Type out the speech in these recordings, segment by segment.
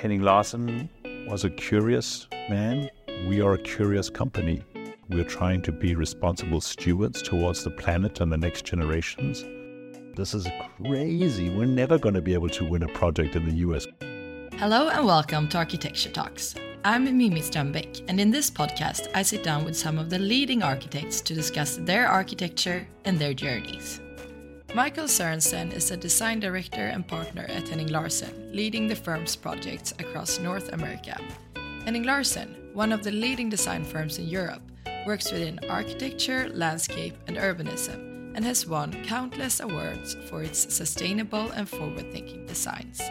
Henning Larsen was a curious man. We are a curious company. We're trying to be responsible stewards towards the planet and the next generations. This is crazy. We're never going to be able to win a project in the US. Hello and welcome to Architecture Talks. I'm Mimi Strömbäck, and in this podcast, I sit down with some of the leading architects to discuss their architecture and their journeys. Michael Sørensen is a design director and partner at Henning Larsen, leading the firm's projects across North America. Henning Larsen, one of the leading design firms in Europe, works within architecture, landscape, and urbanism, and has won countless awards for its sustainable and forward thinking designs.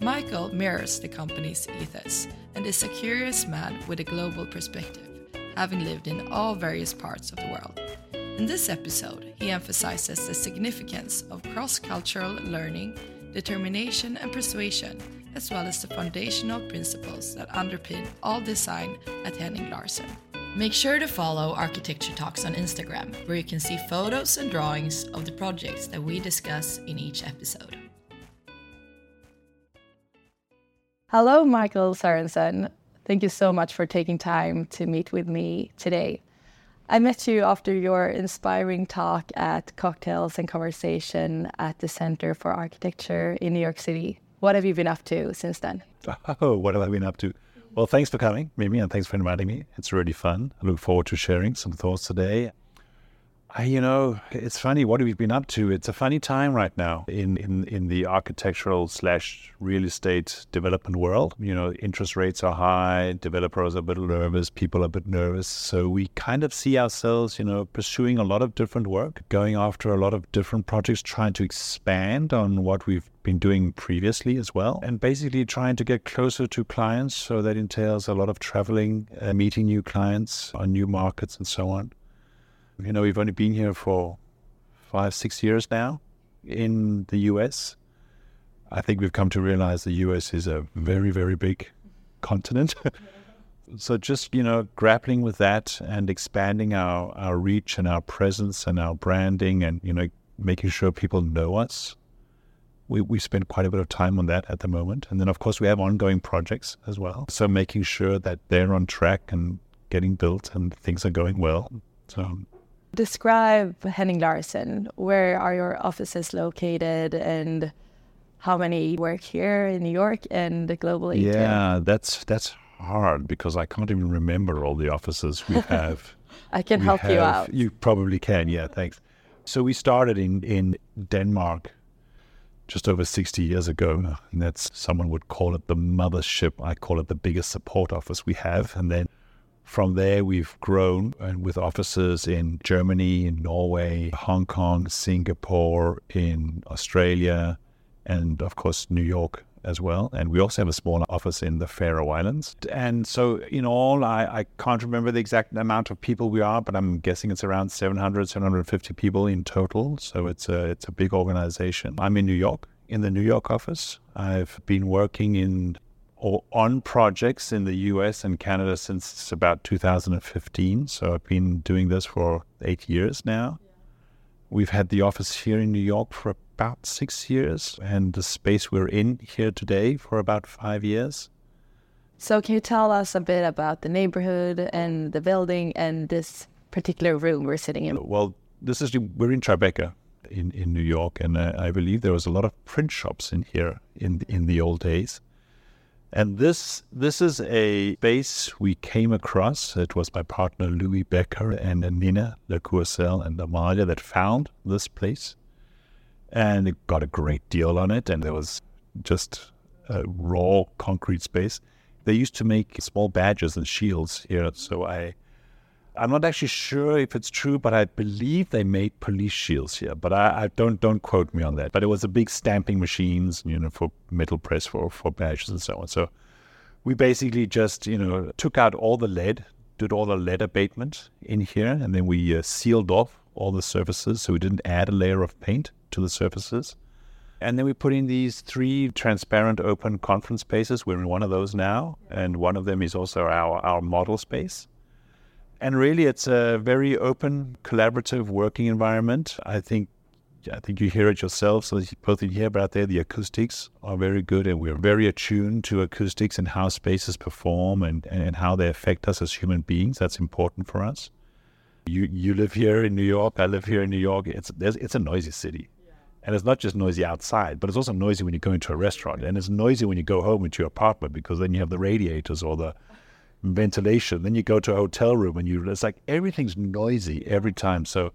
Michael mirrors the company's ethos and is a curious man with a global perspective, having lived in all various parts of the world. In this episode, he emphasizes the significance of cross cultural learning, determination, and persuasion, as well as the foundational principles that underpin all design at Henning Larsen. Make sure to follow Architecture Talks on Instagram, where you can see photos and drawings of the projects that we discuss in each episode. Hello, Michael Sørensen. Thank you so much for taking time to meet with me today. I met you after your inspiring talk at Cocktails and Conversation at the Center for Architecture in New York City. What have you been up to since then? Oh, what have I been up to? Well, thanks for coming, Mimi, and thanks for inviting me. It's really fun. I look forward to sharing some thoughts today. You know, it's funny. What we've we been up to? It's a funny time right now in, in, in the architectural slash real estate development world. You know, interest rates are high, developers are a bit nervous, people are a bit nervous. So we kind of see ourselves, you know, pursuing a lot of different work, going after a lot of different projects, trying to expand on what we've been doing previously as well, and basically trying to get closer to clients. So that entails a lot of traveling, uh, meeting new clients on new markets, and so on. You know, we've only been here for five, six years now in the US. I think we've come to realize the US is a very, very big continent. so just, you know, grappling with that and expanding our, our reach and our presence and our branding and, you know, making sure people know us. We, we spend quite a bit of time on that at the moment. And then, of course, we have ongoing projects as well. So making sure that they're on track and getting built and things are going well. So Describe Henning Larsen. Where are your offices located and how many work here in New York and globally? Yeah, too? that's that's hard because I can't even remember all the offices we have. I can we help have, you out. You probably can. Yeah, thanks. So we started in in Denmark just over 60 years ago. And that's someone would call it the mothership. I call it the biggest support office we have. And then from there, we've grown and with offices in Germany, in Norway, Hong Kong, Singapore, in Australia, and of course, New York as well. And we also have a small office in the Faroe Islands. And so, in all, I, I can't remember the exact amount of people we are, but I'm guessing it's around 700, 750 people in total. So it's a, it's a big organization. I'm in New York, in the New York office. I've been working in or on projects in the US and Canada since about 2015. So I've been doing this for eight years now. We've had the office here in New York for about six years, and the space we're in here today for about five years. So, can you tell us a bit about the neighborhood and the building and this particular room we're sitting in? Well, this is we're in Tribeca in, in New York, and uh, I believe there was a lot of print shops in here in in the old days. And this this is a base we came across. It was my partner Louis Becker and Nina LeCourcel and Amalia that found this place. And it got a great deal on it. And there was just a raw concrete space. They used to make small badges and shields here. So I I'm not actually sure if it's true, but I believe they made police shields here. But I, I, don't don't quote me on that. But it was a big stamping machines, you know, for metal press for for badges and so on. So we basically just you know took out all the lead, did all the lead abatement in here, and then we uh, sealed off all the surfaces, so we didn't add a layer of paint to the surfaces. And then we put in these three transparent open conference spaces. We're in one of those now, and one of them is also our our model space. And really, it's a very open, collaborative working environment. I think I think you hear it yourself. So both in here, but out there, the acoustics are very good, and we're very attuned to acoustics and how spaces perform and, and how they affect us as human beings. That's important for us. You you live here in New York. I live here in New York. It's it's a noisy city, and it's not just noisy outside, but it's also noisy when you go into a restaurant, and it's noisy when you go home into your apartment because then you have the radiators or the ventilation. Then you go to a hotel room and you it's like everything's noisy every time. So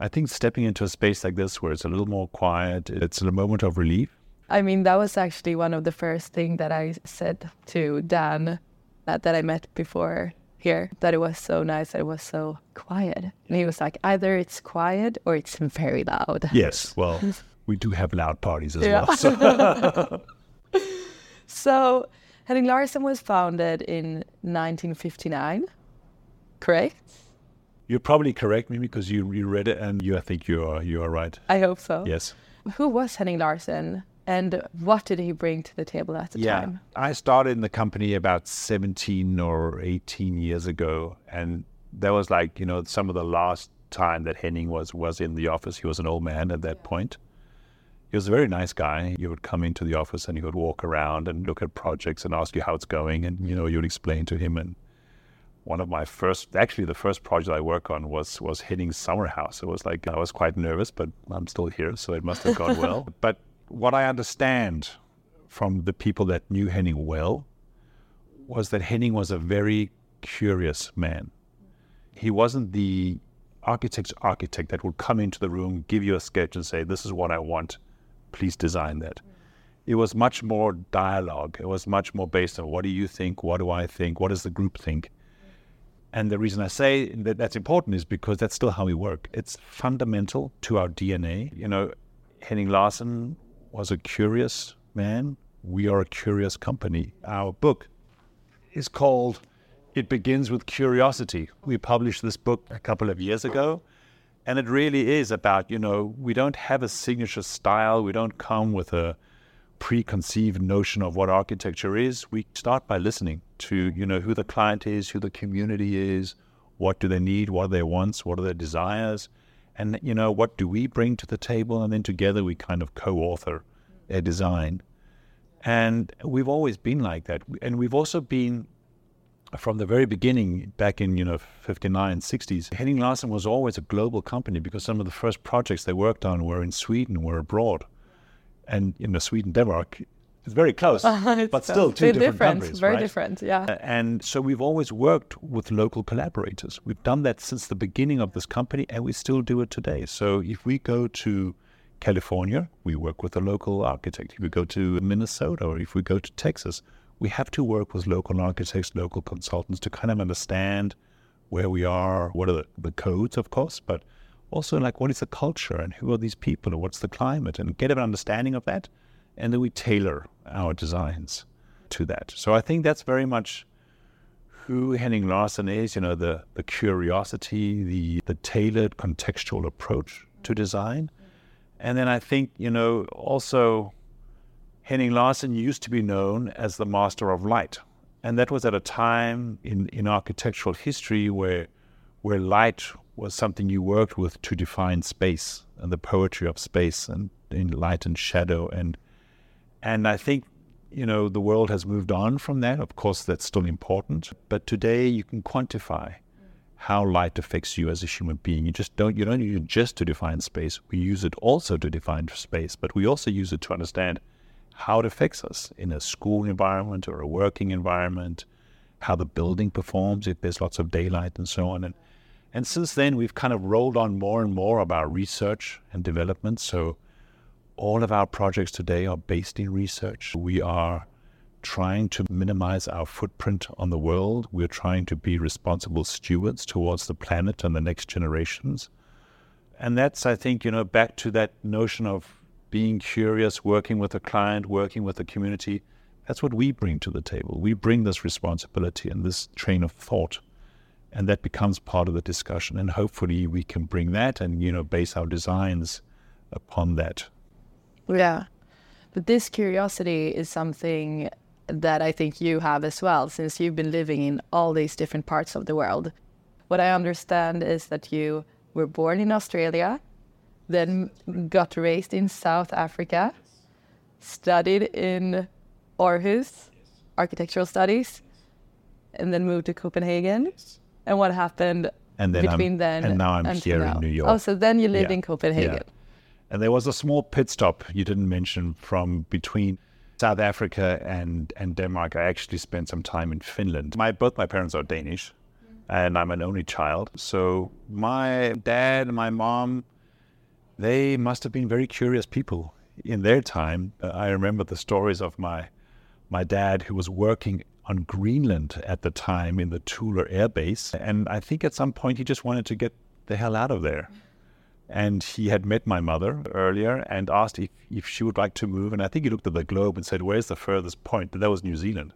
I think stepping into a space like this where it's a little more quiet, it's a moment of relief. I mean, that was actually one of the first things that I said to Dan that, that I met before here, that it was so nice, that it was so quiet. And he was like, either it's quiet or it's very loud. Yes, well, we do have loud parties as yeah. well. So. so Henning Larsen was founded in 1959, correct? You're probably correct, me because you, you read it and you I think you are you are right. I hope so. Yes. Who was Henning Larsen and what did he bring to the table at the yeah, time? I started in the company about 17 or 18 years ago and that was like, you know, some of the last time that Henning was was in the office. He was an old man at that yeah. point. He was a very nice guy. He would come into the office and he would walk around and look at projects and ask you how it's going and you know, you would explain to him and one of my first, actually the first project I worked on was was Henning's summer house. It was like I was quite nervous, but I'm still here, so it must have gone well. But what I understand from the people that knew Henning well was that Henning was a very curious man. He wasn't the architect's architect that would come into the room, give you a sketch, and say, "This is what I want. Please design that." It was much more dialogue. It was much more based on what do you think, what do I think, what does the group think and the reason I say that that's important is because that's still how we work. It's fundamental to our DNA. You know, Henning Larsen was a curious man. We are a curious company. Our book is called It Begins with Curiosity. We published this book a couple of years ago. And it really is about, you know, we don't have a signature style. We don't come with a preconceived notion of what architecture is. We start by listening to, you know, who the client is, who the community is, what do they need, what are their wants, what are their desires, and you know, what do we bring to the table, and then together we kind of co-author a design. And we've always been like that, and we've also been from the very beginning, back in you know 59, 60s, Henning Larsen was always a global company because some of the first projects they worked on were in Sweden, were abroad and you know Sweden, Denmark, it's very close, uh, but still two different, different countries, very right? different, yeah. And so we've always worked with local collaborators. We've done that since the beginning of this company, and we still do it today. So if we go to California, we work with a local architect. If we go to Minnesota, or if we go to Texas, we have to work with local architects, local consultants to kind of understand where we are, what are the, the codes, of course, but also like what is the culture and who are these people and what's the climate and get an understanding of that and then we tailor our designs to that. So i think that's very much who henning larsen is you know the the curiosity the the tailored contextual approach to design. And then i think you know also henning larsen used to be known as the master of light and that was at a time in in architectural history where where light was something you worked with to define space and the poetry of space and in light and shadow and and I think you know the world has moved on from that. Of course, that's still important, but today you can quantify how light affects you as a human being. You just don't you don't use it just to define space. We use it also to define space, but we also use it to understand how it affects us in a school environment or a working environment, how the building performs if there's lots of daylight and so on. And and since then, we've kind of rolled on more and more about research and development. So all of our projects today are based in research. We are trying to minimize our footprint on the world. We're trying to be responsible stewards towards the planet and the next generations. And that's, I think, you know, back to that notion of being curious, working with a client, working with the community. That's what we bring to the table. We bring this responsibility and this train of thought and that becomes part of the discussion and hopefully we can bring that and you know base our designs upon that yeah but this curiosity is something that i think you have as well since you've been living in all these different parts of the world what i understand is that you were born in australia then got raised in South Africa, studied in Aarhus, architectural studies, and then moved to Copenhagen. And what happened And then between I'm, then and now I'm until here now? in New oh, York. Oh, so then you lived Yeah. in Copenhagen. Yeah. And there was a small pit stop you didn't mention from between South Africa and, and Denmark. I actually spent some time in Finland. My both my parents are Danish, and I'm an only child. So my dad and my mom, they must have been very curious people in their time. Uh, I remember the stories of my my dad who was working on Greenland at the time in the Thule Air Base, and I think at some point he just wanted to get the hell out of there and he had met my mother earlier and asked if, if she would like to move. And I think he looked at the globe and said, Where's the furthest point? And that was New Zealand.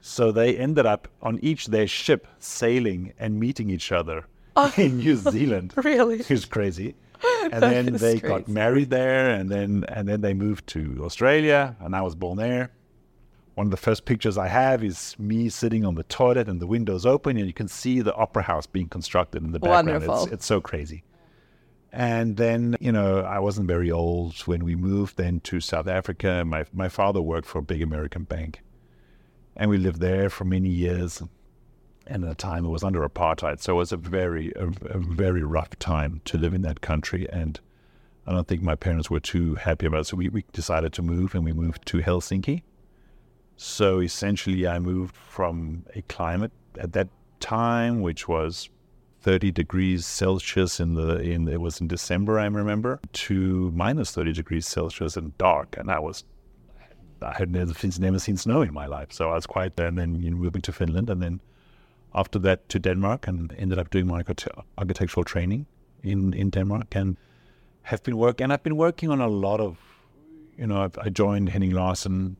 So they ended up on each their ship sailing and meeting each other in New Zealand. Really? It was crazy. And then they got married there and then and then they moved to Australia and I was born there. One of the first pictures I have is me sitting on the toilet and the windows open and you can see the opera house being constructed in the background. It's, Wonderful. it's so crazy. And then, you know, I wasn't very old when we moved then to South Africa. My my father worked for a big American bank. And we lived there for many years. And at the time it was under apartheid. So it was a very a, a very rough time to live in that country. And I don't think my parents were too happy about it. So we, we decided to move and we moved to Helsinki. So essentially I moved from a climate at that time which was 30 degrees Celsius in the in it was in December I remember to minus 30 degrees Celsius and dark and I was I had never seen, never seen snow in my life so I was quite and then you know, moving to Finland and then after that to Denmark and ended up doing my architectural training in in Denmark and have been working and I've been working on a lot of you know I've, I joined Henning Larsen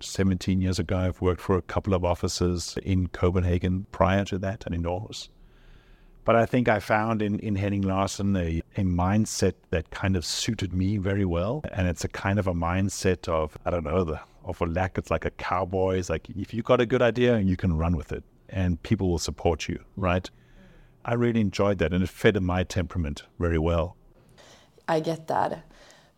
17 years ago I've worked for a couple of offices in Copenhagen prior to that and in Aarhus but I think I found in, in Henning Larsen a, a mindset that kind of suited me very well. And it's a kind of a mindset of, I don't know, the, of a lack, it's like a cowboy. It's like, if you got a good idea, you can run with it and people will support you, right? I really enjoyed that and it fed my temperament very well. I get that.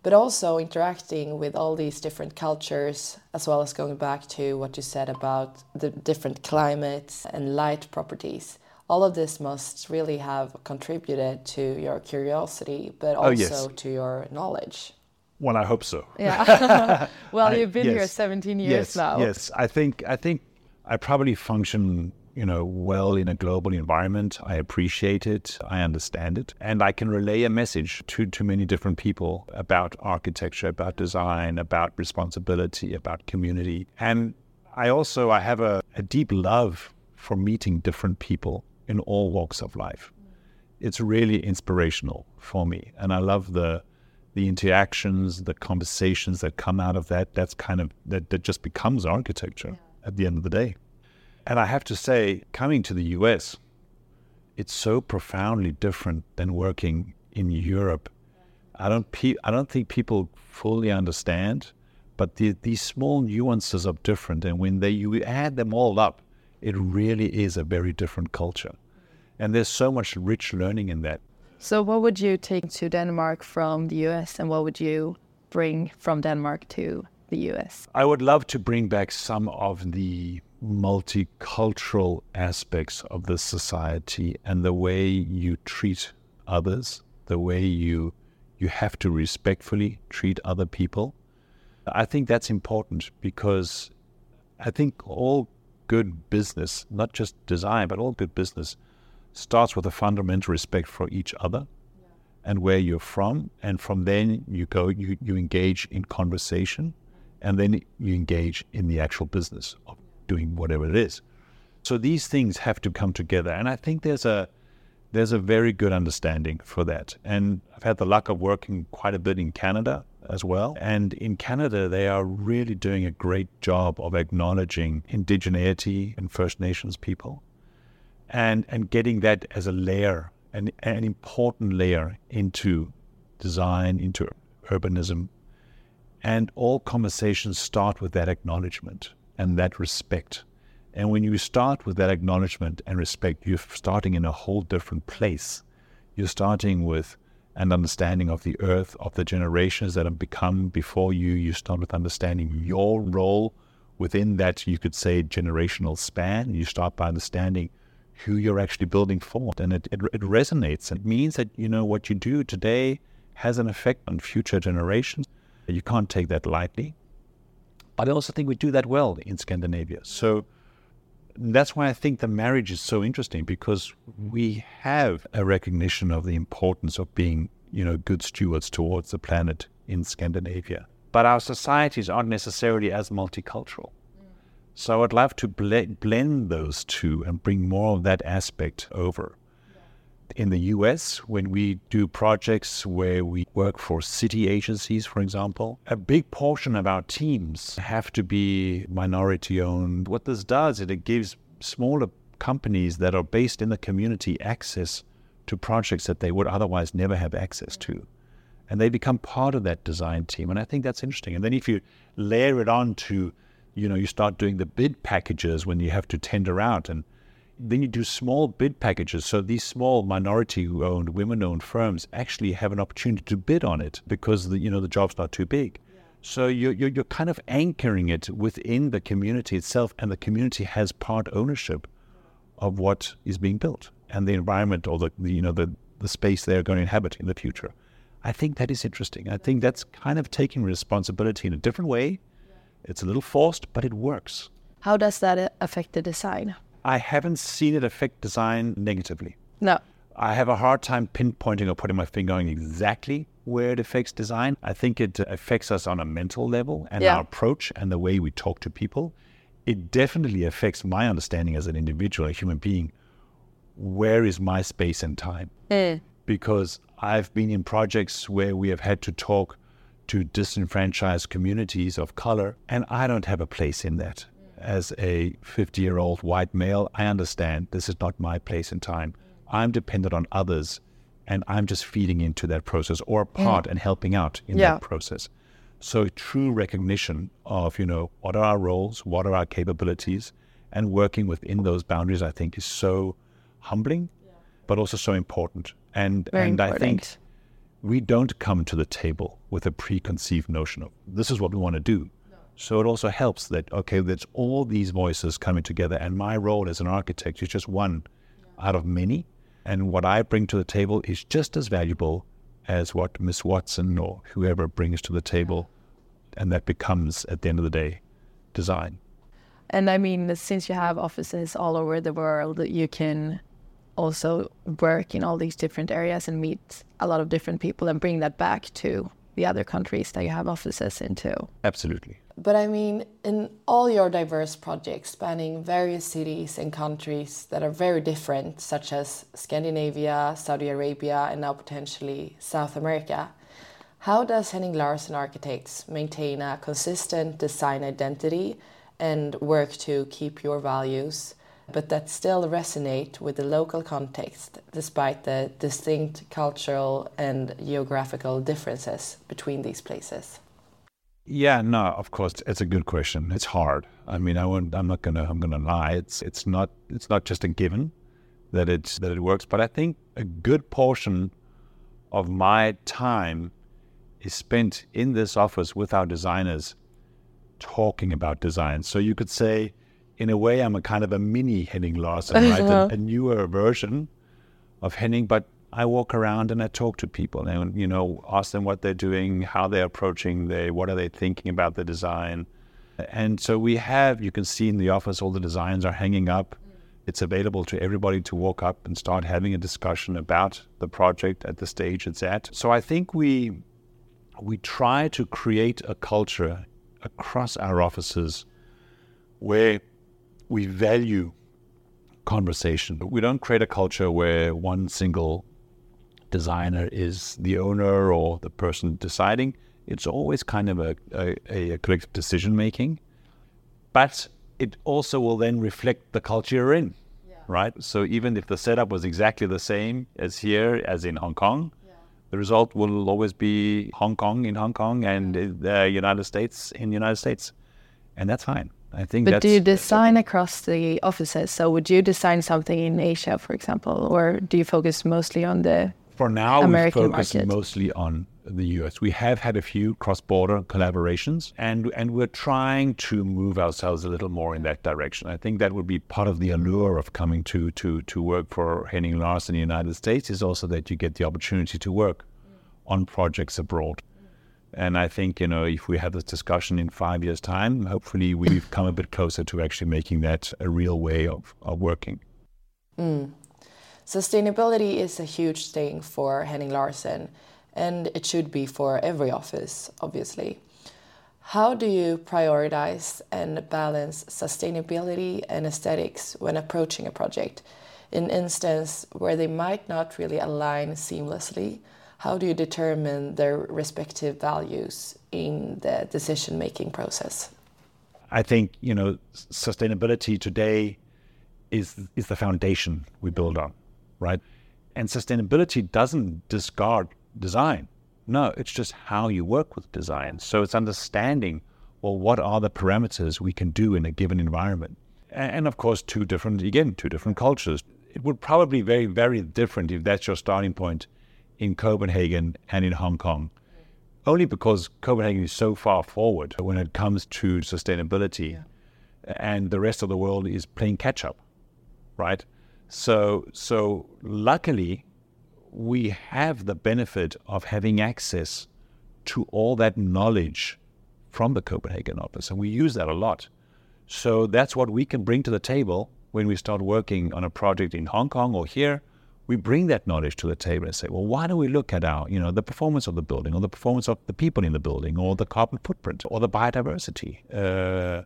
But also interacting with all these different cultures, as well as going back to what you said about the different climates and light properties. All of this must really have contributed to your curiosity, but also Oh, yes. to your knowledge. Well, I hope so. Yeah. well, I- you've been here 17 years yes, now. Yes, I think I think I probably function, you know, well in a global environment. I appreciate it, I understand it, and I can relay a message to to many different people about architecture, about design, about responsibility, about community. And I also I have a, a deep love for meeting different people in all walks of life. It's really inspirational for me, and I love the the interactions, the conversations that come out of that, that's kind of that, that just becomes architecture at the end of the day. And I have to say, coming to the US, it's so profoundly different than working in Europe. I don't pe- I don't think people fully understand, but the, these small nuances are different, and when they you add them all up, it really is a very different culture. And there's so much rich learning in that. So, what would you take to Denmark from the US, and what would you bring from Denmark to the US? I would love to bring back some of the multicultural aspects of the society and the way you treat others, the way you you have to respectfully treat other people. I think that's important because I think all good business, not just design, but all good business starts with a fundamental respect for each other and where you're from. And from then you go, you, you engage in conversation and then you engage in the actual business of doing whatever it is. So these things have to come together. And I think there's a there's a very good understanding for that. And I've had the luck of working quite a bit in Canada as well. And in Canada, they are really doing a great job of acknowledging indigeneity and First Nations people and, and getting that as a layer, an, an important layer into design, into urbanism. And all conversations start with that acknowledgement and that respect. And when you start with that acknowledgement and respect, you're starting in a whole different place. You're starting with an understanding of the earth, of the generations that have become before you. You start with understanding your role within that, you could say, generational span. You start by understanding who you're actually building for. And it, it, it resonates. It means that, you know, what you do today has an effect on future generations. You can't take that lightly. But I also think we do that well in Scandinavia. So that's why I think the marriage is so interesting because we have a recognition of the importance of being, you know, good stewards towards the planet in Scandinavia. But our societies aren't necessarily as multicultural. So I'd love to blend those two and bring more of that aspect over. In the US, when we do projects where we work for city agencies, for example, a big portion of our teams have to be minority owned. What this does is it gives smaller companies that are based in the community access to projects that they would otherwise never have access to. And they become part of that design team. And I think that's interesting. And then if you layer it on to, you know, you start doing the bid packages when you have to tender out and then you do small bid packages. So these small minority-owned, women-owned firms actually have an opportunity to bid on it because the, you know the job's not too big. So you're, you're you're kind of anchoring it within the community itself, and the community has part ownership of what is being built and the environment or the, the you know the the space they're going to inhabit in the future. I think that is interesting. I think that's kind of taking responsibility in a different way. It's a little forced, but it works. How does that uh, affect the design? I haven't seen it affect design negatively. No. I have a hard time pinpointing or putting my finger on exactly where it affects design. I think it affects us on a mental level and yeah. our approach and the way we talk to people. It definitely affects my understanding as an individual, a human being. Where is my space and time? Mm. Because I've been in projects where we have had to talk to disenfranchised communities of color, and I don't have a place in that as a 50 year old white male, I understand this is not my place and time. I'm dependent on others and I'm just feeding into that process or part mm. and helping out in yeah. that process. So true recognition of, you know, what are our roles, what are our capabilities, and working within those boundaries, I think is so humbling, yeah. but also so important. And Very and important. I think we don't come to the table with a preconceived notion of this is what we want to do. So it also helps that, okay, that's all these voices coming together, and my role as an architect is just one out of many. And what I bring to the table is just as valuable as what Miss Watson or whoever brings to the table. Mm. And that becomes, at the end of the day, design. And I mean, since you have offices all over the world, you can also work in all these different areas and meet a lot of different people and bring that back to the other countries that you have offices into. Absolutely. But I mean, in all your diverse projects spanning various cities and countries that are very different, such as Scandinavia, Saudi Arabia, and now potentially South America, how does Henning Larsen Architects maintain a consistent design identity and work to keep your values, but that still resonate with the local context despite the distinct cultural and geographical differences between these places? Yeah, no, of course, it's a good question. It's hard. I mean, I won't, I'm not gonna, I'm gonna lie. It's, it's not, it's not just a given that it's that it works. But I think a good portion of my time is spent in this office with our designers, talking about design. So you could say, in a way, I'm a kind of a mini Henning Larsen, right? a, a uh-huh. newer version of Henning, but I walk around and I talk to people and you know ask them what they're doing, how they're approaching, they what are they thinking about the design, and so we have you can see in the office all the designs are hanging up. It's available to everybody to walk up and start having a discussion about the project at the stage it's at. So I think we we try to create a culture across our offices where we value conversation. But we don't create a culture where one single designer is the owner or the person deciding. It's always kind of a, a, a collective decision making. But it also will then reflect the culture you're in, yeah. right? So even if the setup was exactly the same as here, as in Hong Kong, yeah. the result will always be Hong Kong in Hong Kong and the United States in the United States. And that's fine. I think. But do you design across the offices? So would you design something in Asia, for example, or do you focus mostly on the For now, American we focus market? mostly on the US. We have had a few cross-border collaborations, and and we're trying to move ourselves a little more in that direction. I think that would be part of the allure of coming to to to work for Henning Larsen in the United States is also that you get the opportunity to work on projects abroad. And I think you know if we have this discussion in five years' time, hopefully we've come a bit closer to actually making that a real way of, of working. Mm. Sustainability is a huge thing for Henning Larsen, and it should be for every office, obviously. How do you prioritize and balance sustainability and aesthetics when approaching a project? In instance where they might not really align seamlessly, how do you determine their respective values in the decision-making process? I think you know sustainability today is is the foundation we build on, right? And sustainability doesn't discard design. No, it's just how you work with design. So it's understanding well what are the parameters we can do in a given environment. And of course, two different again, two different cultures. It would probably be very very different if that's your starting point in Copenhagen and in Hong Kong only because Copenhagen is so far forward when it comes to sustainability, and the rest of the world is playing catch up, right? So, so luckily, we have the benefit of having access to all that knowledge from the Copenhagen office, and we use that a lot. So that's what we can bring to the table when we start working on a project in Hong Kong or here. We bring that knowledge to the table and say, well, why don't we look at our, you know, the performance of the building, or the performance of the people in the building, or the carbon footprint, or the biodiversity, uh,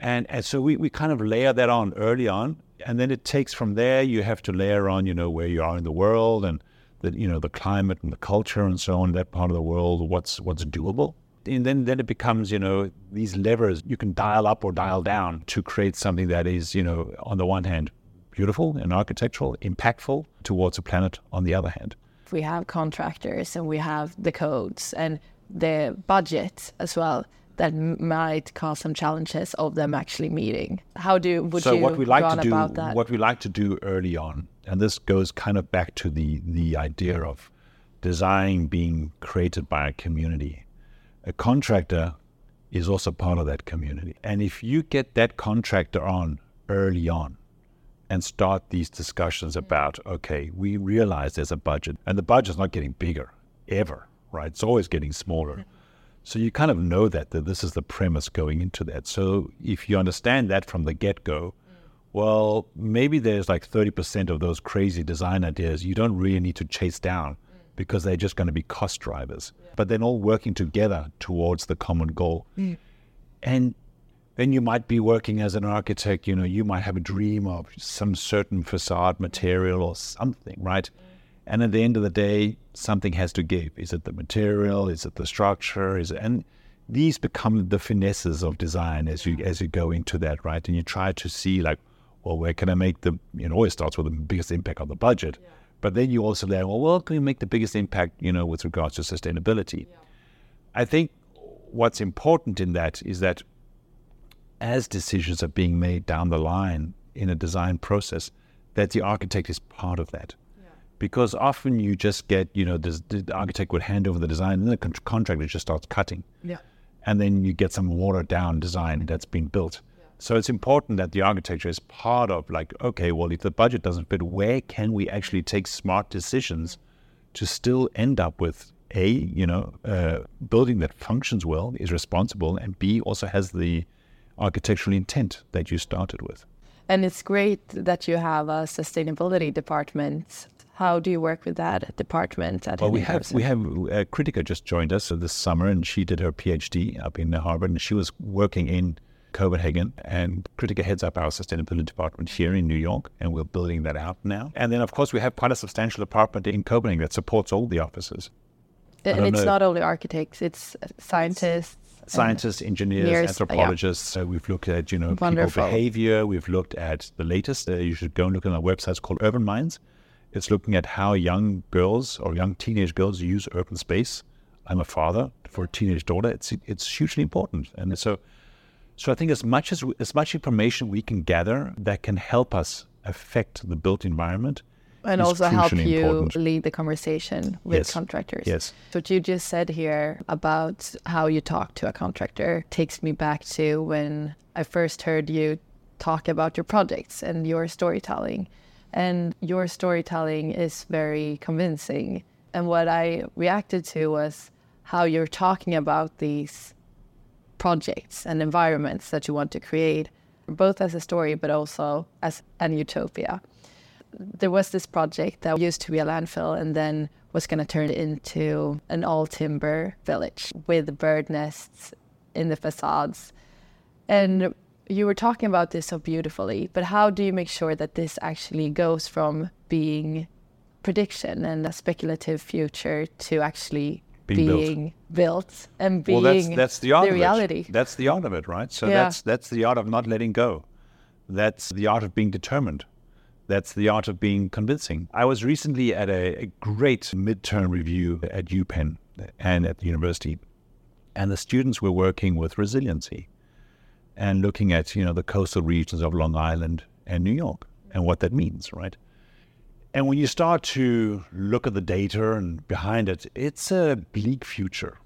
and and so we, we kind of layer that on early on, and then it takes from there. You have to layer on, you know, where you are in the world and the you know the climate and the culture and so on that part of the world. What's what's doable, and then then it becomes you know these levers you can dial up or dial down to create something that is you know on the one hand beautiful and architectural, impactful towards the planet. On the other hand, we have contractors and we have the codes and the budget as well that m- might cause some challenges of them actually meeting. How do would so you what we like to do about that? what we like to do early on and this goes kind of back to the the idea of design being created by a community a contractor is also part of that community and if you get that contractor on early on and start these discussions mm. about okay we realize there's a budget and the budget's not getting bigger ever right? It's always getting smaller. Mm. So you kind of know that, that this is the premise going into that. So if you understand that from the get go, mm. well, maybe there's like 30% of those crazy design ideas you don't really need to chase down because they're just going to be cost drivers. But then all working together towards the common goal. And then you might be working as an architect, you know, you might have a dream of some certain facade material or something, right? And at the end of the day, something has to give. Is it the material? Is it the structure? Is it, and these become the finesses of design as you as you go into that, right? And you try to see like, well, where can I make the you know, always starts with the biggest impact on the budget. But then you also learn, well, where can we make the biggest impact, you know, with regards to sustainability? I think what's important in that is that as decisions are being made down the line in a design process, that the architect is part of that. Because often you just get, you know, this, the architect would hand over the design and the con- contractor just starts cutting. Yeah. And then you get some watered down design that's been built. So it's important that the architecture is part of like, okay, well, if the budget doesn't fit, where can we actually take smart decisions to still end up with A, you know, uh, building that functions well, is responsible, and B, also has the architectural intent that you started with. And it's great that you have a sustainability department. How do you work with that department at Well, we have we have uh, Kritika just joined us uh, this summer, and she did her PhD up in Harvard, and she was working in Copenhagen. And Kritika heads up our sustainability department here in New York, and we're building that out now. And then, of course, we have quite a substantial department in Copenhagen that supports all the offices. And it's know. not only architects, it's scientists. Scientists, engineers, Engineers, yeah. anthropologists. Uh, we've looked at you know Wonderful. people behavior. We've looked at the latest. Uh, you should go and look at our website. It's called Urban Minds. It's looking at how young girls or young teenage girls use urban space. I'm a father for a teenage daughter. It's it's hugely important, and so so I think as much as as much information we can gather that can help us affect the built environment and also help you important. lead the conversation with Yes. contractors. Yes. What you just said here about how you talk to a contractor takes me back to when I first heard you talk about your projects and your storytelling. And your storytelling is very convincing. And what I reacted to was how you're talking about these projects and environments that you want to create, both as a story but also as an utopia there was this project that used to be a landfill and then was going to turn into an all timber village with bird nests in the facades. And you were talking about this so beautifully, but how do you make sure that this actually goes from being prediction and a speculative future to actually Being being, built. built. and being well, that's that's the art of reality? it. That's the art of it, right? So Yeah. that's that's the art of not letting go. That's the art of being determined. That's the art of being convincing. I was recently at a, a great midterm review at UPenn and at the university, and the students were working with resiliency and looking at you know the coastal regions of Long Island and New York and what that means, right? And when you start to look at the data and behind it, it's a bleak future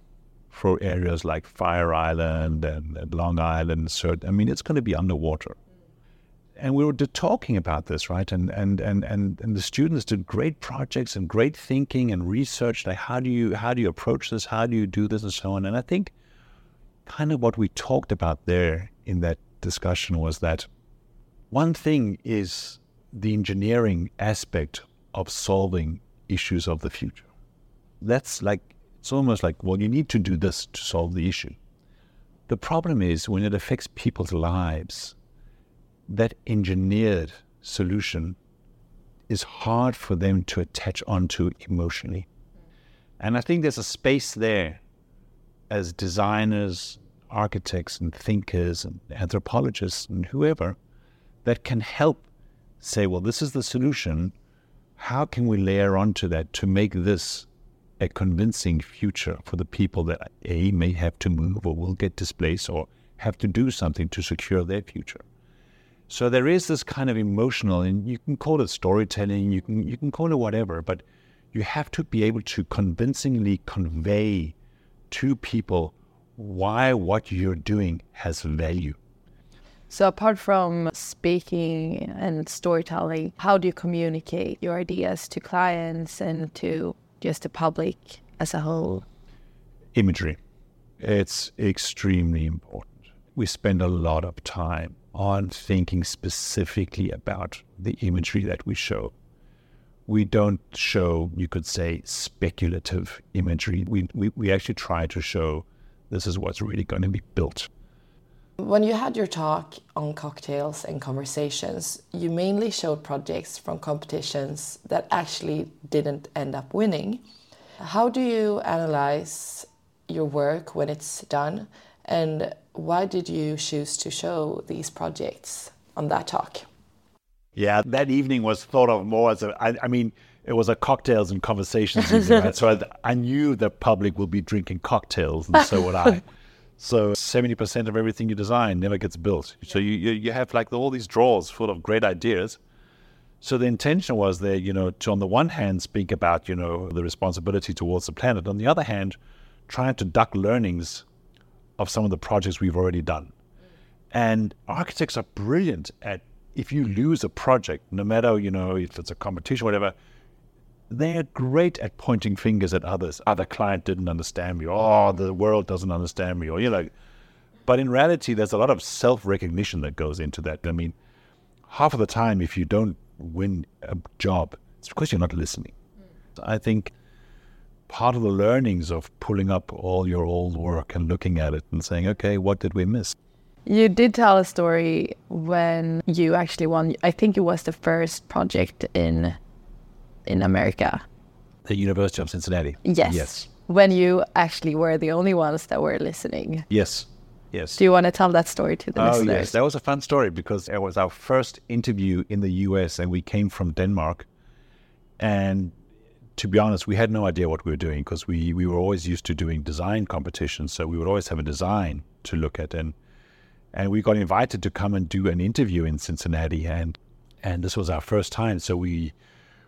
for areas like Fire Island and, Long Island. I mean, it's going to be underwater. And we were talking about this, right? And, and, and, and, and the students did great projects and great thinking and research. Like, how do you how do you approach this? How do you do this, and so on? And I think kind of what we talked about there in that discussion was that one thing is the engineering aspect of solving issues of the future. That's like, it's almost like, well, you need to do this to solve the issue. The problem is when it affects people's lives, that engineered solution is hard for them to attach onto emotionally. And I think there's a space there as designers, architects, and thinkers, and anthropologists, and whoever that can help say, well, this is the solution. How can we layer onto that to make this a convincing future for the people that A may have to move or will get displaced or have to do something to secure their future? So there is this kind of emotional, and you can call it storytelling, you can you can call it whatever, but you have to be able to convincingly convey to people why what you're doing has value. So, apart from speaking and storytelling, how do you communicate your ideas to clients and to just the public as a whole? Imagery. It's extremely important. We spend a lot of time on thinking specifically about the imagery that we show. We don't show, you could say, speculative imagery. We, we, we actually try to show this is what's really going to be built. When you had your talk on cocktails and conversations, you mainly showed projects from competitions that actually didn't end up winning. How do you analyze your work when it's done? And why did you choose to show these projects on that talk? Yeah, that evening was thought of more as a, I, I mean, it was a cocktails and conversations evening, right? So I, I knew the public would be drinking cocktails, and so would I. So 70% of everything you design never gets built. So you, you, you have like all these drawers full of great ideas. So the intention was there, you know, to on the one hand speak about, you know, the responsibility towards the planet. On the other hand, trying to duck learnings of some of the projects we've already done. And architects are brilliant at if you lose a project, no matter, you know, if it's a competition, whatever, they're great at pointing fingers at others. Ah, Other client didn't understand me. Oh, the world doesn't understand me. Or you know, but in reality, there's a lot of self-recognition that goes into that. I mean, half of the time, if you don't win a job, it's because you're not listening. I think part of the learnings of pulling up all your old work and looking at it and saying, okay, what did we miss? You did tell a story when you actually won. I think it was the first project in in America. The University of Cincinnati. Yes. Yes. When you actually were the only ones that were listening. Yes. Yes. Do you want to tell that story to the Oh listeners? yes, that was a fun story because it was our first interview in the U.S. and we came from Denmark, and to be honest, we had no idea what we were doing because we we were always used to doing design competitions, so we would always have a design to look at, and and we got invited to come and do an interview in Cincinnati, and and this was our first time, so we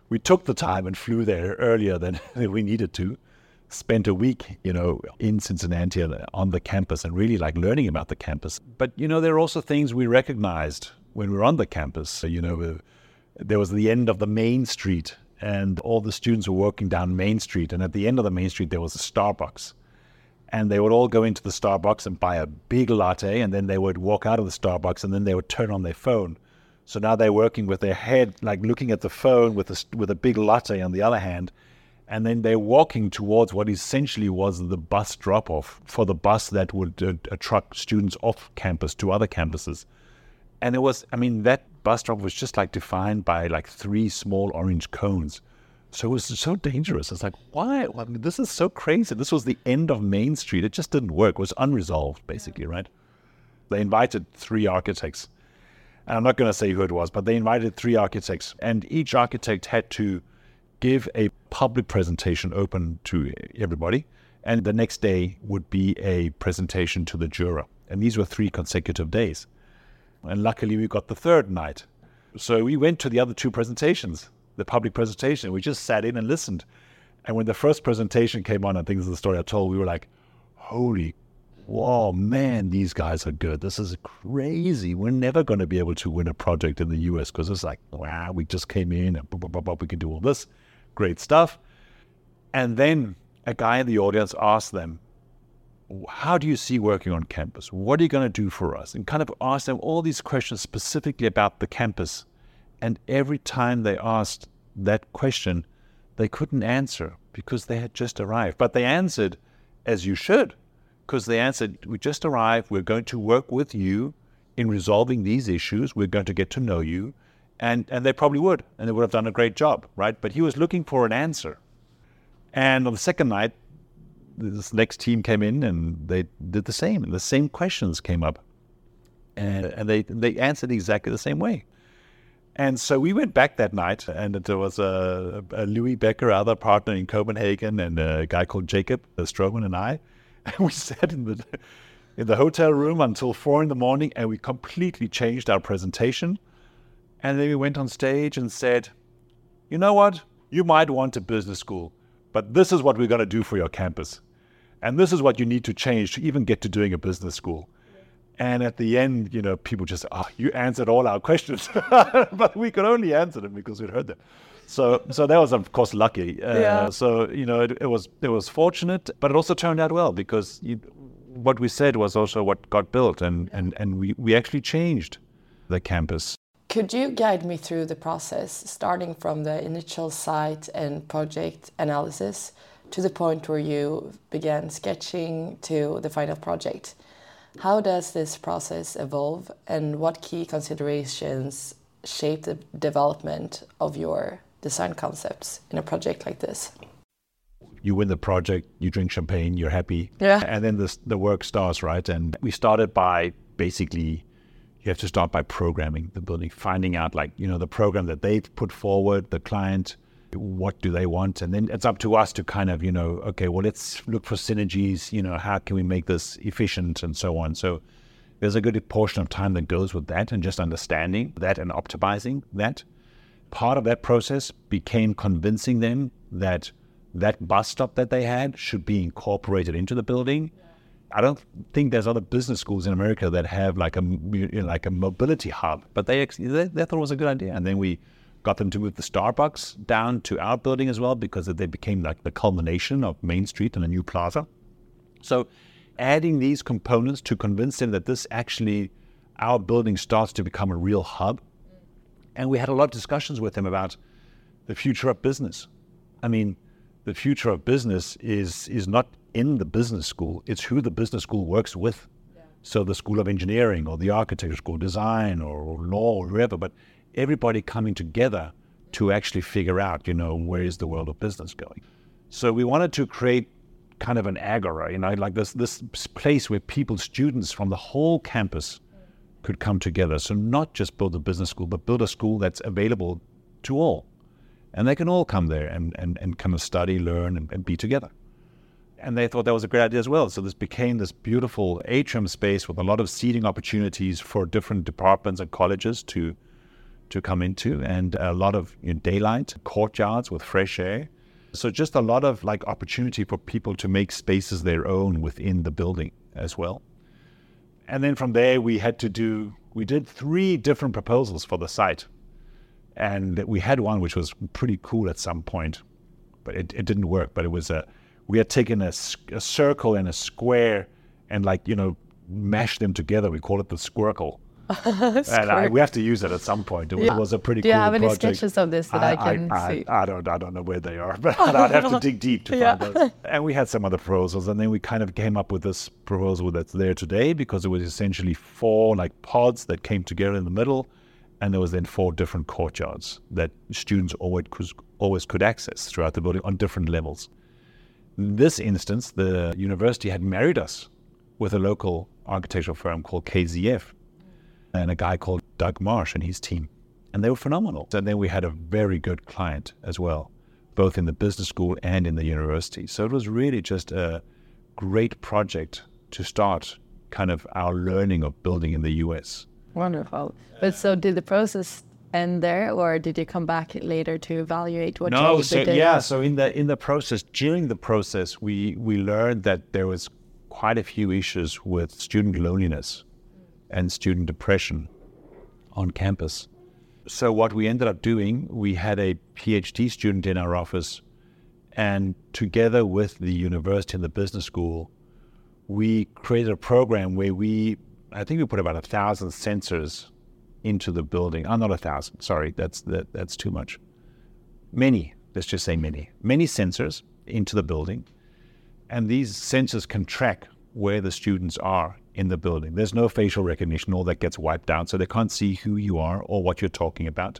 we took the time and flew there earlier than we needed to. Spent a week, you know, in Cincinnati on the campus and really like learning about the campus. But, you know, there are also things we recognized when we were on the campus. So, you know, uh, there was the end of the main street and all the students were working down Main Street. And at the end of the Main Street, there was a Starbucks. And they would all go into the Starbucks and buy a big latte, and then they would walk out of the Starbucks, and then they would turn on their phone so now they're working with their head, like looking at the phone with a, with a big latte on the other hand. And then they're walking towards what essentially was the bus drop off for the bus that would uh, truck students off campus to other campuses. And it was, I mean, that bus stop was just like defined by like three small orange cones. So it was so dangerous. It's like, why? I mean, this is so crazy. This was the end of Main Street. It just didn't work. It was unresolved, basically, right? They invited three architects and I'm not going to say who it was, but they invited three architects, and each architect had to give a public presentation open to everybody. And the next day would be a presentation to the juror. And these were three consecutive days. And luckily, we got the third night. So we went to the other two presentations, the public presentation. We just sat in and listened. And when the first presentation came on, I think this is the story I told, we were like, holy whoa, man, these guys are good. This is crazy. We're never going to be able to win a project in the US because it's like, wow, we just came in and blah, blah, blah, we can do all this great stuff. And then a guy in the audience asked them, how do you see working on campus? What are you going to do for us? And kind of asked them all these questions specifically about the campus. And every time they asked that question, they couldn't answer because they had just arrived. But they answered as you should because they answered, We just arrived. We're going to work with you in resolving these issues. We're going to get to know you. And, and they probably would, and they would have done a great job, right? But he was looking for an answer. And on the second night, this next team came in and they did the same. The same questions came up. And, and they, they answered exactly the same way. And so we went back that night, and there was a, a Louis Becker, other partner in Copenhagen, and a guy called Jacob Stroman, and I. And we sat in the in the hotel room until four in the morning, and we completely changed our presentation. And then we went on stage and said, "You know what? You might want a business school, but this is what we're going to do for your campus, and this is what you need to change to even get to doing a business school." And at the end, you know, people just, "Ah, oh, you answered all our questions," but we could only answer them because we'd heard them. So, so that was of course lucky. Uh, yeah. So you know, it, it, was it was fortunate, but it also turned out well because you, what we said was also what got built, and and and we we actually changed the campus. Could you guide me through the process, starting from the initial site and project analysis to the point where you began sketching to the final project? How does this process evolve, and what key considerations shape the development of your design concepts in a project like this. You win the project, you drink champagne, you're happy. Yeah. And then the, the work starts, right? And we started by basically, you have to start by programming the building, finding out like, you know, the program that they've put forward, the client, what do they want? And then it's up to us to kind of, you know, okay, well, let's look for synergies, you know, how can we make this efficient and so on. So there's a good portion of time that goes with that and just understanding that and optimizing that part of that process became convincing them that that bus stop that they had should be incorporated into the building. I don't think there's other business schools in America that have like a you know, like a mobility hub, but they, they they thought it was a good idea, and then we got them to move the Starbucks down to our building as well because they became like the culmination of Main Street and a new plaza. So, adding these components to convince them that this actually our building starts to become a real hub and we had a lot of discussions with them about the future of business. I mean, the future of business is is not in the business school; it's who the business school works with. Yeah. So the School of Engineering, or the Architecture School, Design, or, or law, or whoever, but everybody coming together to actually figure out, you know, where is the world of business going. So we wanted to create kind of an agora, you know, like this this place where people, students from the whole campus could come together. So not just build a business school, but build a school that's available to all. And they can all come there and, and, and kind of study, learn, and, and be together. And they thought that was a great idea as well. So this became this beautiful atrium space with a lot of seating opportunities for different departments and colleges to to come into and a lot of you know, daylight, courtyards with fresh air. So just a lot of like opportunity for people to make spaces their own within the building as well. And then from there we had to do we did three different proposals for the site. And we had one which was pretty cool at some point, but it, it didn't work. But it was a we had taken a, a circle and a square and like you know mashed them together. We call it the squircle and I, we have to use it at some point. It, yeah. was a pretty. Do you cool have any project. sketches of this that I, I can I, see? I, don't. I don't know where they are, but I'd have to dig deep to yeah. find those. And we had some other proposals, and then we kind of came up with this proposal that's there today because it was essentially four like pods that came together in the middle, and there was then four different courtyards that students always could, always could access throughout the building on different levels. In this instance, the university had married us with a local architectural firm called KZF and a guy called Doug Marsh and his team. And they were phenomenal. And then we had a very good client as well, both in the business school and in the university. So it was really just a great project to start kind of our learning of building in the US. Wonderful. But so did the process end there or did you come back later to evaluate what no, so, yeah, so in the in the process, during the process we we learned that there was quite a few issues with student loneliness and student depression on campus. So, what we ended up doing, we had a PhD student in our office, and together with the university and the business school, we created a program where we, I think we put about a thousand sensors into the building. Oh, not a thousand. Sorry, that's that, that's too much. Many, let's just say many, many sensors into the building, and these sensors can track where the students are in the building. There's no facial recognition, all that gets wiped out, so they can't see who you are or what you're talking about.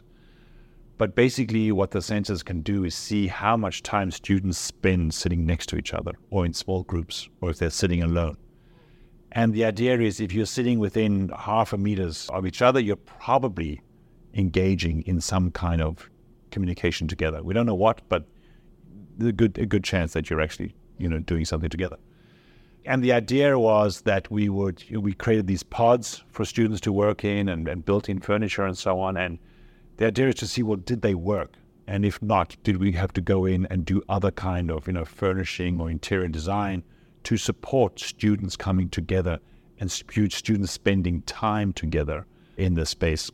But basically, what the sensors can do is see how much time students spend sitting next to each other or in small groups or if they're sitting alone. And the idea is if you're sitting within half a meters of each other, you're probably engaging in some kind of communication together. We don't know what, but there's a good, a good chance that you're actually, you know, doing something together. And the idea was that we would we created these pods for students to work in and, and built-in furniture and so on. And the idea is to see well, did they work? And if not, did we have to go in and do other kind of you know furnishing or interior design to support students coming together and students spending time together in the space?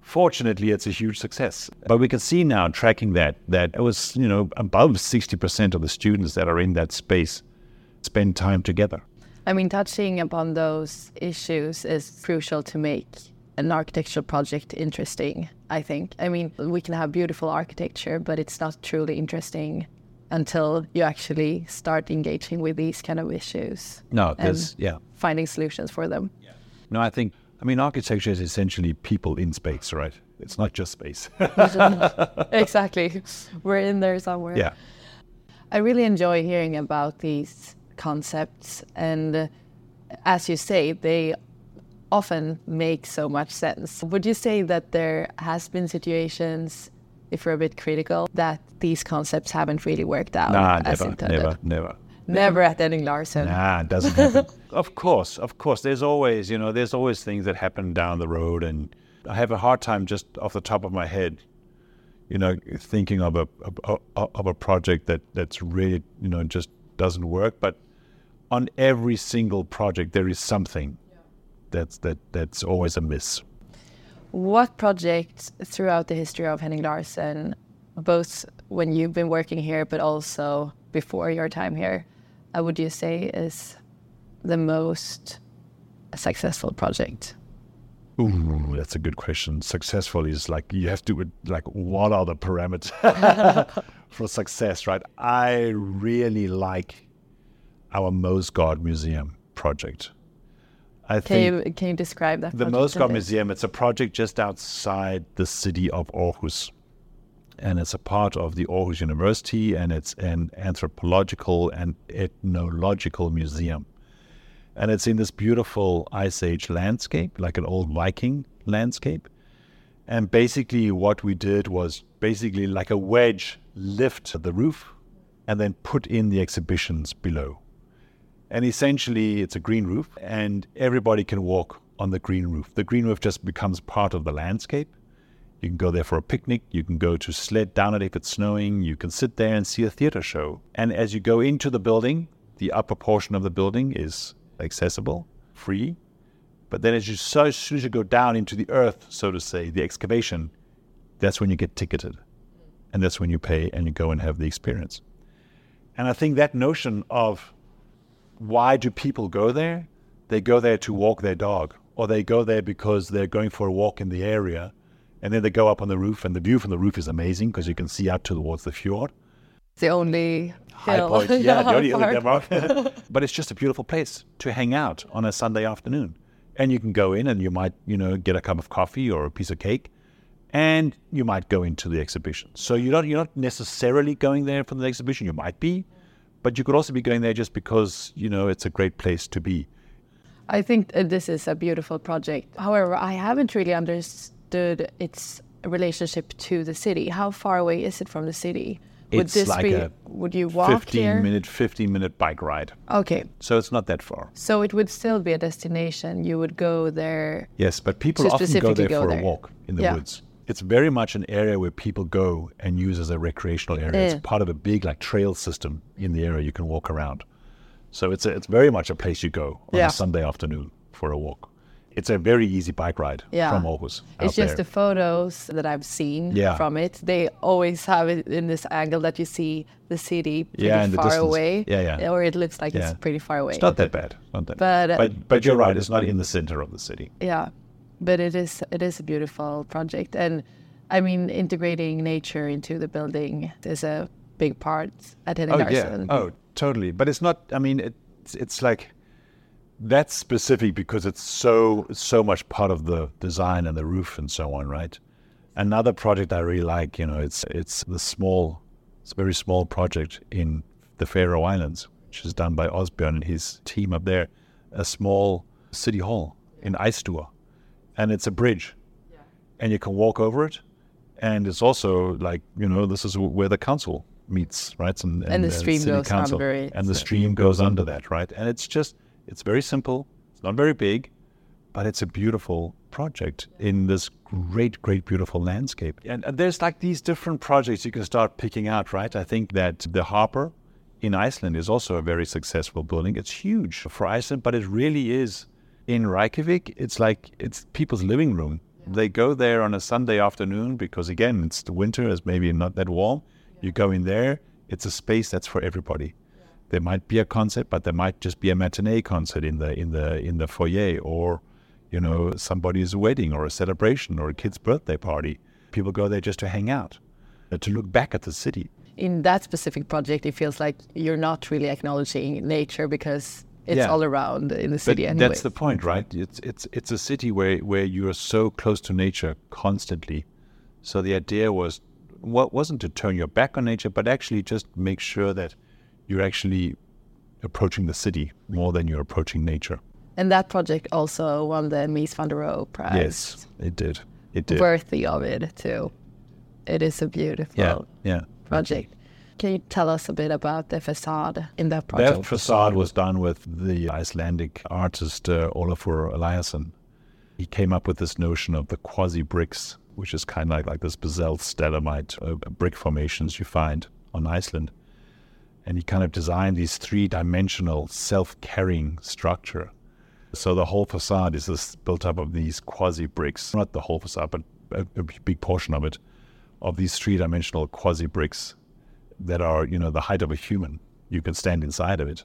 Fortunately, it's a huge success. But we can see now, tracking that, that it was you know above 60% of the students that are in that space spend time together. I mean, touching upon those issues is crucial to make an architectural project interesting, I think. I mean, we can have beautiful architecture, but it's not truly interesting until you actually start engaging with these kind of issues. No, because yeah. Finding solutions for them. Yeah. No, I think, I mean, architecture is essentially people in space, right? It's not just space. exactly. We're in there somewhere. Yeah. I really enjoy hearing about these concepts. And as you say, they often make so much sense. Would you say that there has been situations, if we're a bit critical, that these concepts haven't really worked out? Nah, never, never, never. Never at Henning Larsen. Nah, it doesn't happen. of course, of course. There's always, you know, there's always things that happen down the road, and I have a hard time just off the top of my head, you know, thinking of a, a of a project that that's really, you know, just doesn't work. But on every single project there is something that's that that's always a miss. What project throughout the history of Henning Larsen, both when you've been working here but also before your time here, uh, would you say is the most successful project? Ooh, that's a good question. Successful is like you have to like what are the parameters for success, right? I really like our Moesgaard Museum project. I can think you, can you describe that? The Moesgaard Museum, it's a project just outside the city of Aarhus. And it's a part of the Aarhus University, and it's an anthropological and ethnological museum. And it's in this beautiful Ice Age landscape, like an old Viking landscape. And basically, what we did was basically like a wedge lift the roof and then put in the exhibitions below. And essentially, it's a green roof, and everybody can walk on the green roof. The green roof just becomes part of the landscape. You can go there for a picnic. You can go to sled down it if it's snowing. You can sit there and see a theater show. And as you go into the building, the upper portion of the building is accessible, free. But then as you so as soon as you go down into the earth, so to say, the excavation, that's when you get ticketed. And that's when you pay and you go and have the experience. And I think that notion of why do people go there? They go there to walk their dog, or they go there because they're going for a walk in the area, and then they go up on the roof, and the view from the roof is amazing because you can see out towards the fjord. It's The only High hill. point, yeah, the only hill in. Denmark. but it's just a beautiful place to hang out on a Sunday afternoon, and you can go in and you might, you know, get a cup of coffee or a piece of cake, and you might go into the exhibition. So you're not you're not necessarily going there for the exhibition. You might be, but you could also be going there just because you know it's a great place to be. I think uh, this is a beautiful project. However, I haven't really understood its relationship to the city. How far away is it from the city? Would It's this like be? a would you walk 15 there? minute 15 minute bike ride. Okay, So it's not that far. so it would still be a destination. You would go there. Yes, but people often go there go for there. a walk in the Yeah. woods. It's very much an area where people go and use as a recreational area. Yeah. It's part of a big like trail system in the area you can walk around. So it's a, it's very much a place you go on Yeah. a Sunday afternoon for a walk. It's a very easy bike ride Yeah. from Aarhus. It's just there. the photos that I've seen Yeah. from it. They always have it in this angle that you see the city pretty Yeah, far distance. away. Yeah, yeah. Or it looks like it's pretty far away. It's not that bad. Not that But, bad. But but you're right. It's not in the center of the city. Yeah, but it is it is a beautiful project, and I mean integrating nature into the building is a big part at Henning Oh yeah. Oh, totally. But it's not. I mean, it's it's like that's specific because it's so so much part of the design and the roof and so on, right? Another project I really like, you know, it's it's the small, it's a very small project in the Faroe Islands, which is done by Osbjørn and his team up there, a small city hall in Eystur, and it's a bridge, and you can walk over it, and it's also like you know this is where the council meets, right? And, And the stream goes council, under it, and the stream goes under that, right? And it's just it's very simple. It's not very big, but it's a beautiful project in this great, great, beautiful landscape. And, and there's like these different projects you can start picking out, right? I think that the Harpa in Iceland is also a very successful building. It's huge for Iceland, but it really is in Reykjavik. It's like it's people's living room. They go there on a Sunday afternoon because again, it's the winter, it's maybe not that warm. You go in there, it's a space that's for everybody there might be a concert, but there might just be a matinee concert in the in the in the foyer, or you know somebody's wedding or a celebration or a kid's birthday party. People go there just to hang out, uh, to look back at the city. In that specific project, it feels like you're not really acknowledging nature because it's Yeah. all around in the But city anyway. that's the point, right? It's it's it's a city where where you are so close to nature constantly. So the idea was what wasn't to turn your back on nature, but actually just make sure that you're actually approaching the city more than you're approaching nature. and that project also won the Mies van der Rohe Prize. Yes, it did. It did. Worthy of it too. It is a beautiful Yeah, yeah. project. Can you tell us a bit about the facade in that project? That facade was done with the Icelandic artist uh, Olafur Eliasson. He came up with this notion of the quasi bricks, which is kind of like, like this basalt stalagmite uh, brick formations you find on Iceland. And he kind of designed these three dimensional self carrying structure. So the whole facade is this built up of these quasi bricks, not the whole facade, but a, a big portion of it, of these three dimensional quasi bricks that are, you know, the height of a human. You can stand inside of it,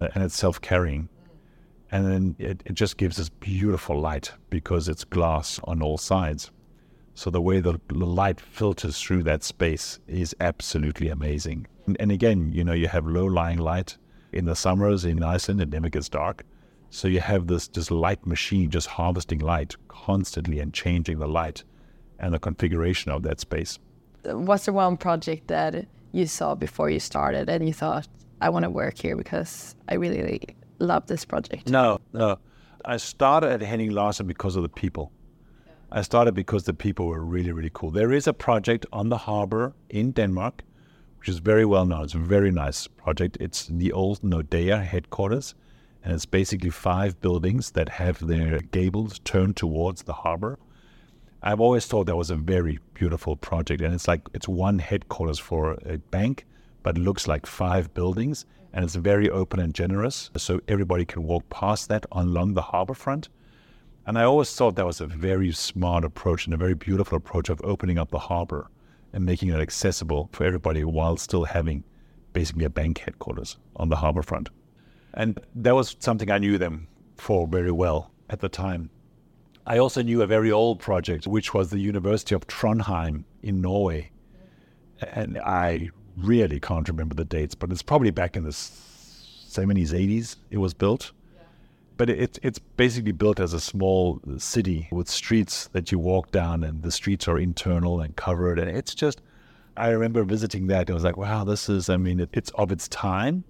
uh, and it's self-carrying. And then it, it just gives this beautiful light because it's glass on all sides. So the way the, the light filters through that space is absolutely amazing. And, and again, you know, you have low-lying light in the summers in Iceland. It never gets dark. So you have this this light machine just harvesting light constantly and changing the light and the configuration of that space. What's the one project that you saw before you started and you thought, I want to work here because I really love this project? No, no. I started at Henning Larsen because of the people. I started because the people were really, really cool. There is a project on the harbor in Denmark, which is very well known. It's a very nice project. It's the old Nordea headquarters, and it's basically five buildings that have their gables turned towards the harbor. I've always thought that was a very beautiful project, and it's like it's one headquarters for a bank, but looks like five buildings, and it's very open and generous, so everybody can walk past that along the harbor front. And I always thought that was a very smart approach and a very beautiful approach of opening up the harbor and making it accessible for everybody while still having basically a bank headquarters on the harbor front. And that was something I knew them for very well at the time. I also knew a very old project, which was the University of Trondheim in Norway. And I really can't remember the dates, but it's probably back in the 70s, 80s it was built. But it, it's basically built as a small city with streets that you walk down, and the streets are internal and covered. And it's just, I remember visiting that. I was like, wow, this is, I mean, it, it's of its time,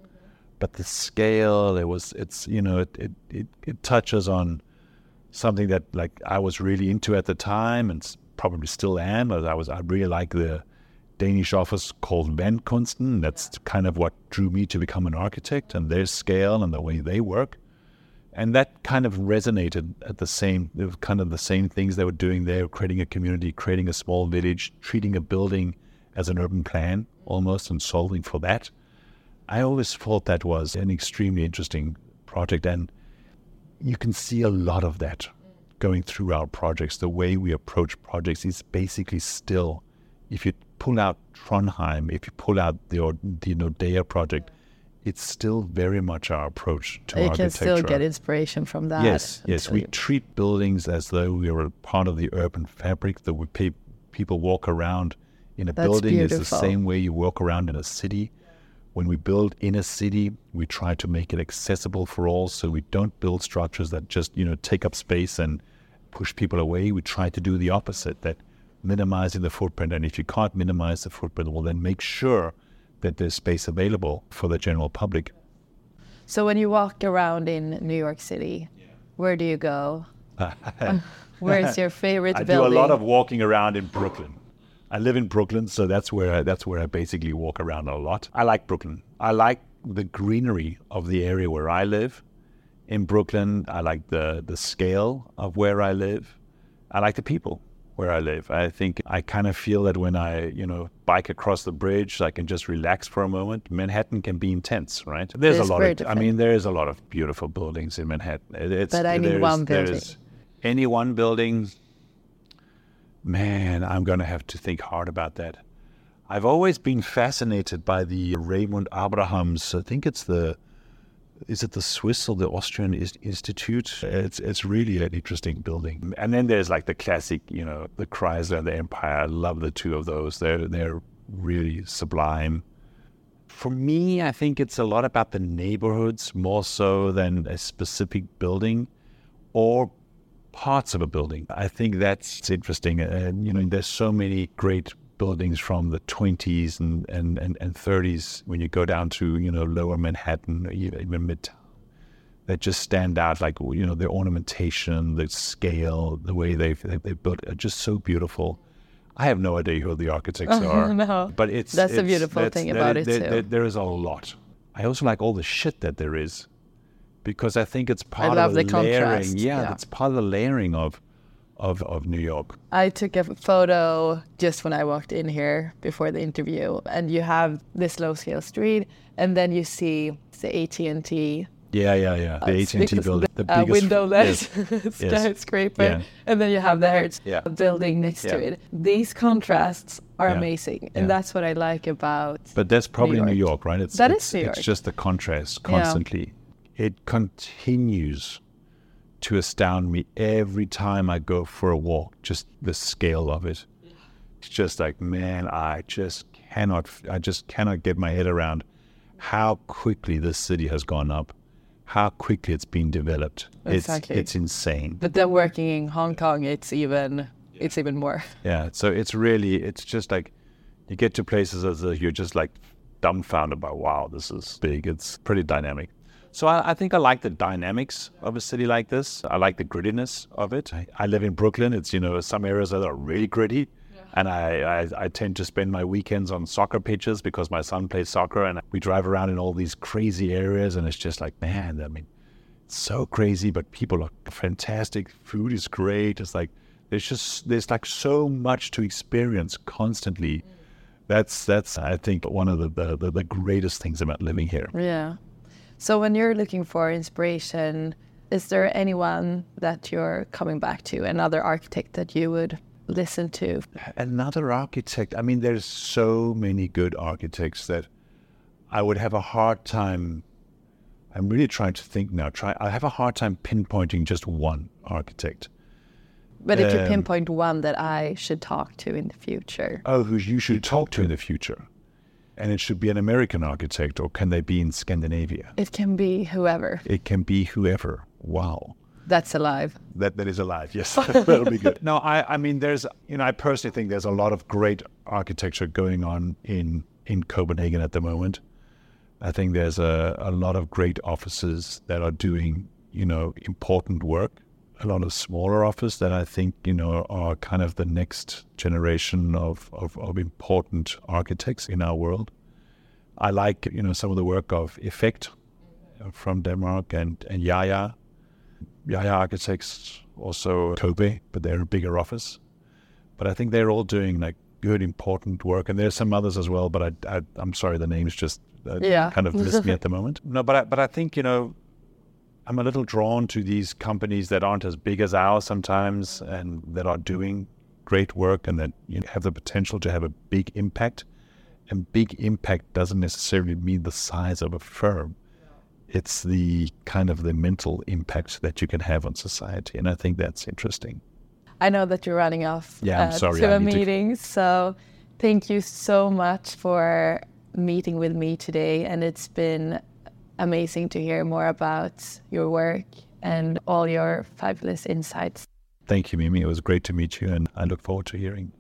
but the scale, it was, it's, you know, it, it, it, it touches on something that like I was really into at the time and probably still am. I was, I really like the Danish office called Vandkunsten. That's kind of what drew me to become an architect and their scale and the way they work. And that kind of resonated at the same, it was kind of the same things they were doing there, creating a community, creating a small village, treating a building as an urban plan almost and solving for that. I always thought that was an extremely interesting project. And you can see a lot of that going through our projects. The way we approach projects is basically still, if you pull out Trondheim, if you pull out the, the Nordea project, it's still very much our approach to you architecture. can still get inspiration from that. Yes, yes. We you- treat buildings as though we were a part of the urban fabric. That we pe- people walk around in a That's building is the same way you walk around in a city. When we build in a city, we try to make it accessible for all. So we don't build structures that just you know take up space and push people away. We try to do the opposite, that minimizing the footprint. And if you can't minimize the footprint, well then make sure that there's space available for the general public. So when you walk around in New York City, where do you go? Where's your favorite I building? do a lot of walking around in Brooklyn. I live in Brooklyn, so that's where I, that's where I basically walk around a lot. I like Brooklyn. I like the greenery of the area where I live. In Brooklyn, I like the the scale of where I live. I like the people where I live. I think I kind of feel that when I, you know, bike across the bridge, I can just relax for a moment. Manhattan can be intense, right? There's a lot of, I mean, there is a lot of beautiful buildings in Manhattan. It's, But I need one building. Any one building, man, I'm going to have to think hard about that. I've always been fascinated by the Raimund Abrahams. I think it's the, is it the Swiss or the Austrian Institute? It's it's really an interesting building. And then there's like the classic, you know, the Chrysler and the Empire. I love the two of those. They're they're really sublime. For me, I think it's a lot about the neighborhoods more so than a specific building or parts of a building. I think that's interesting. And, you know, there's so many great buildings from the 20s and, and, and, and 30s when you go down to, you know, lower Manhattan, even Midtown, that just stand out like, you know, the ornamentation, the scale, the way they've, they they built are just so beautiful. I have no idea who the architects are, No. but it's That's the it's- beautiful that's- thing that about it, too. there- there is a lot. I also like all the shit that there is, because I think it's part love of the the, layering. Yeah, yeah. it's part of the layering of, of of New York. I took a photo just when I walked in here before the interview, and you have this low scale street, and then you see the AT and T Yeah, yeah, yeah. The AT and T building, the uh, biggest windowless yes. skyscraper, Yeah. and then you have the Hertz Yeah. building next to it. These contrasts are amazing, and that's what I like about. But that's probably New York. York, right? It's, That is it's, New It's just the contrast constantly. It continues to astound me every time I go for a walk. Just the scale of it. It's just like, man, I just cannot. I just cannot get my head around how quickly this city has gone up, how quickly it's been developed. Exactly. It's it's insane. But then working in Hong Kong, it's even it's even more. Yeah. So it's really, it's just like you get to places as you're just like dumbfounded by, wow, this is big. It's pretty dynamic. So I, I think I like the dynamics of a city like this. I like the grittiness of it. I, I live in Brooklyn. It's, you know, some areas that are really gritty. And I, I, I tend to spend my weekends on soccer pitches because my son plays soccer and we drive around in all these crazy areas. And it's just like, man, I mean, it's so crazy, but people are fantastic. Food is great. It's like There's just there's like so much to experience constantly. Mm. That's that's I think one of the, the, the greatest things about living here. Yeah. So when you're looking for inspiration, is there anyone that you're coming back to, another architect that you would listen to? Another architect. I mean, there's so many good architects that I would have a hard time. I'm really trying to think now. Try. I have a hard time pinpointing just one architect. But if you um, pinpoint one that I should talk to in the future. Oh, who you should talk to in the future. And it should be an American architect, or can they be in Scandinavia? It can be whoever. It can be whoever. Wow. That's alive. That that is alive. Yes, that'll be good. No, I I mean, there's you know, I personally think there's a lot of great architecture going on in in Copenhagen at the moment. I think there's a, a lot of great offices that are doing you know important work a lot of smaller offices that I think you know are kind of the next generation of, of, of, important architects in our world. I like you know some of the work of EFFEKT from Denmark and and JAJA, JAJA Architects, also COBE, but they're a bigger office. But I think they're all doing like good important work, and there's some others as well. But I, I am sorry, the names just uh, yeah. kind of miss me at the moment. No, but I, but I think you know I'm a little drawn to these companies that aren't as big as ours sometimes and that are doing great work and that you know, have the potential to have a big impact. And big impact doesn't necessarily mean the size of a firm. It's the kind of the mental impact that you can have on society. And I think that's interesting. I know that you're running off yeah, I'm uh, sorry, to I a meeting. To... So thank you so much for meeting with me today. And it's been amazing to hear more about your work and all your fabulous insights. Thank you, Mimi. It was great to meet you, and I look forward to hearing.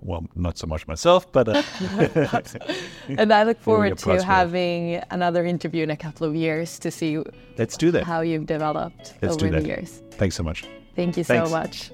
Well, not so much myself, but. Uh, and I look forward to having another interview in a couple of years to see. Let's do that. How you've developed Let's over the years. Thanks so much. Thank you Thanks. so much.